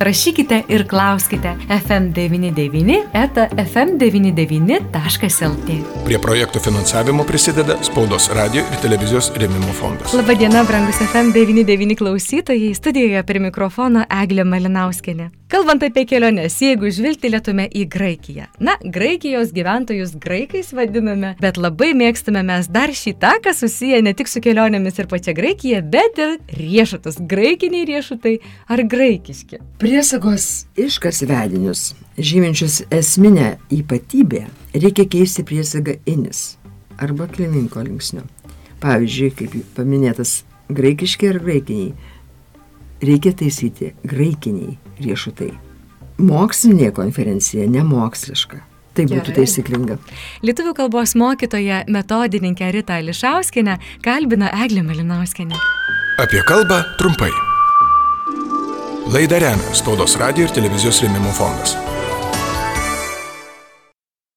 rašykite ir klauskite FM99 eta FM99.lt. Prie projektų finansavimo prisideda Spaudos radio ir televizijos rėmimo fondas. Labadiena, brangus FM99 klausytojai, studijoje prie mikrofono Eglė Malinauskenė. Kalbant apie keliones, jeigu žvilgtelėtume į Graikiją. Na, Graikijos gyventojus graikais vadiname, bet labai mėgstame mes dar šį taką susiję ne tik su kelionėmis ir pačia Graikija, bet ir riešutus. Graikiniai riešutai ar graikiški. Priesagos iškasvedinius, žyminčius esminę ypatybę, reikia keisti priesagą inis arba klininko linksniu. Pavyzdžiui, kaip paminėtas graikiški ar graikiniai, reikia taisyti graikiniai riešutai. Mokslinė konferencija nemoksliška. Tai būtų taisyklinga. Lietuvių kalbos mokytoja metodininkė Rita Ališauskinė kalbina Eglė Malinauskinė. Apie kalbą trumpai. Laidą remia Spaudos radio ir televizijos rėmimo fondas.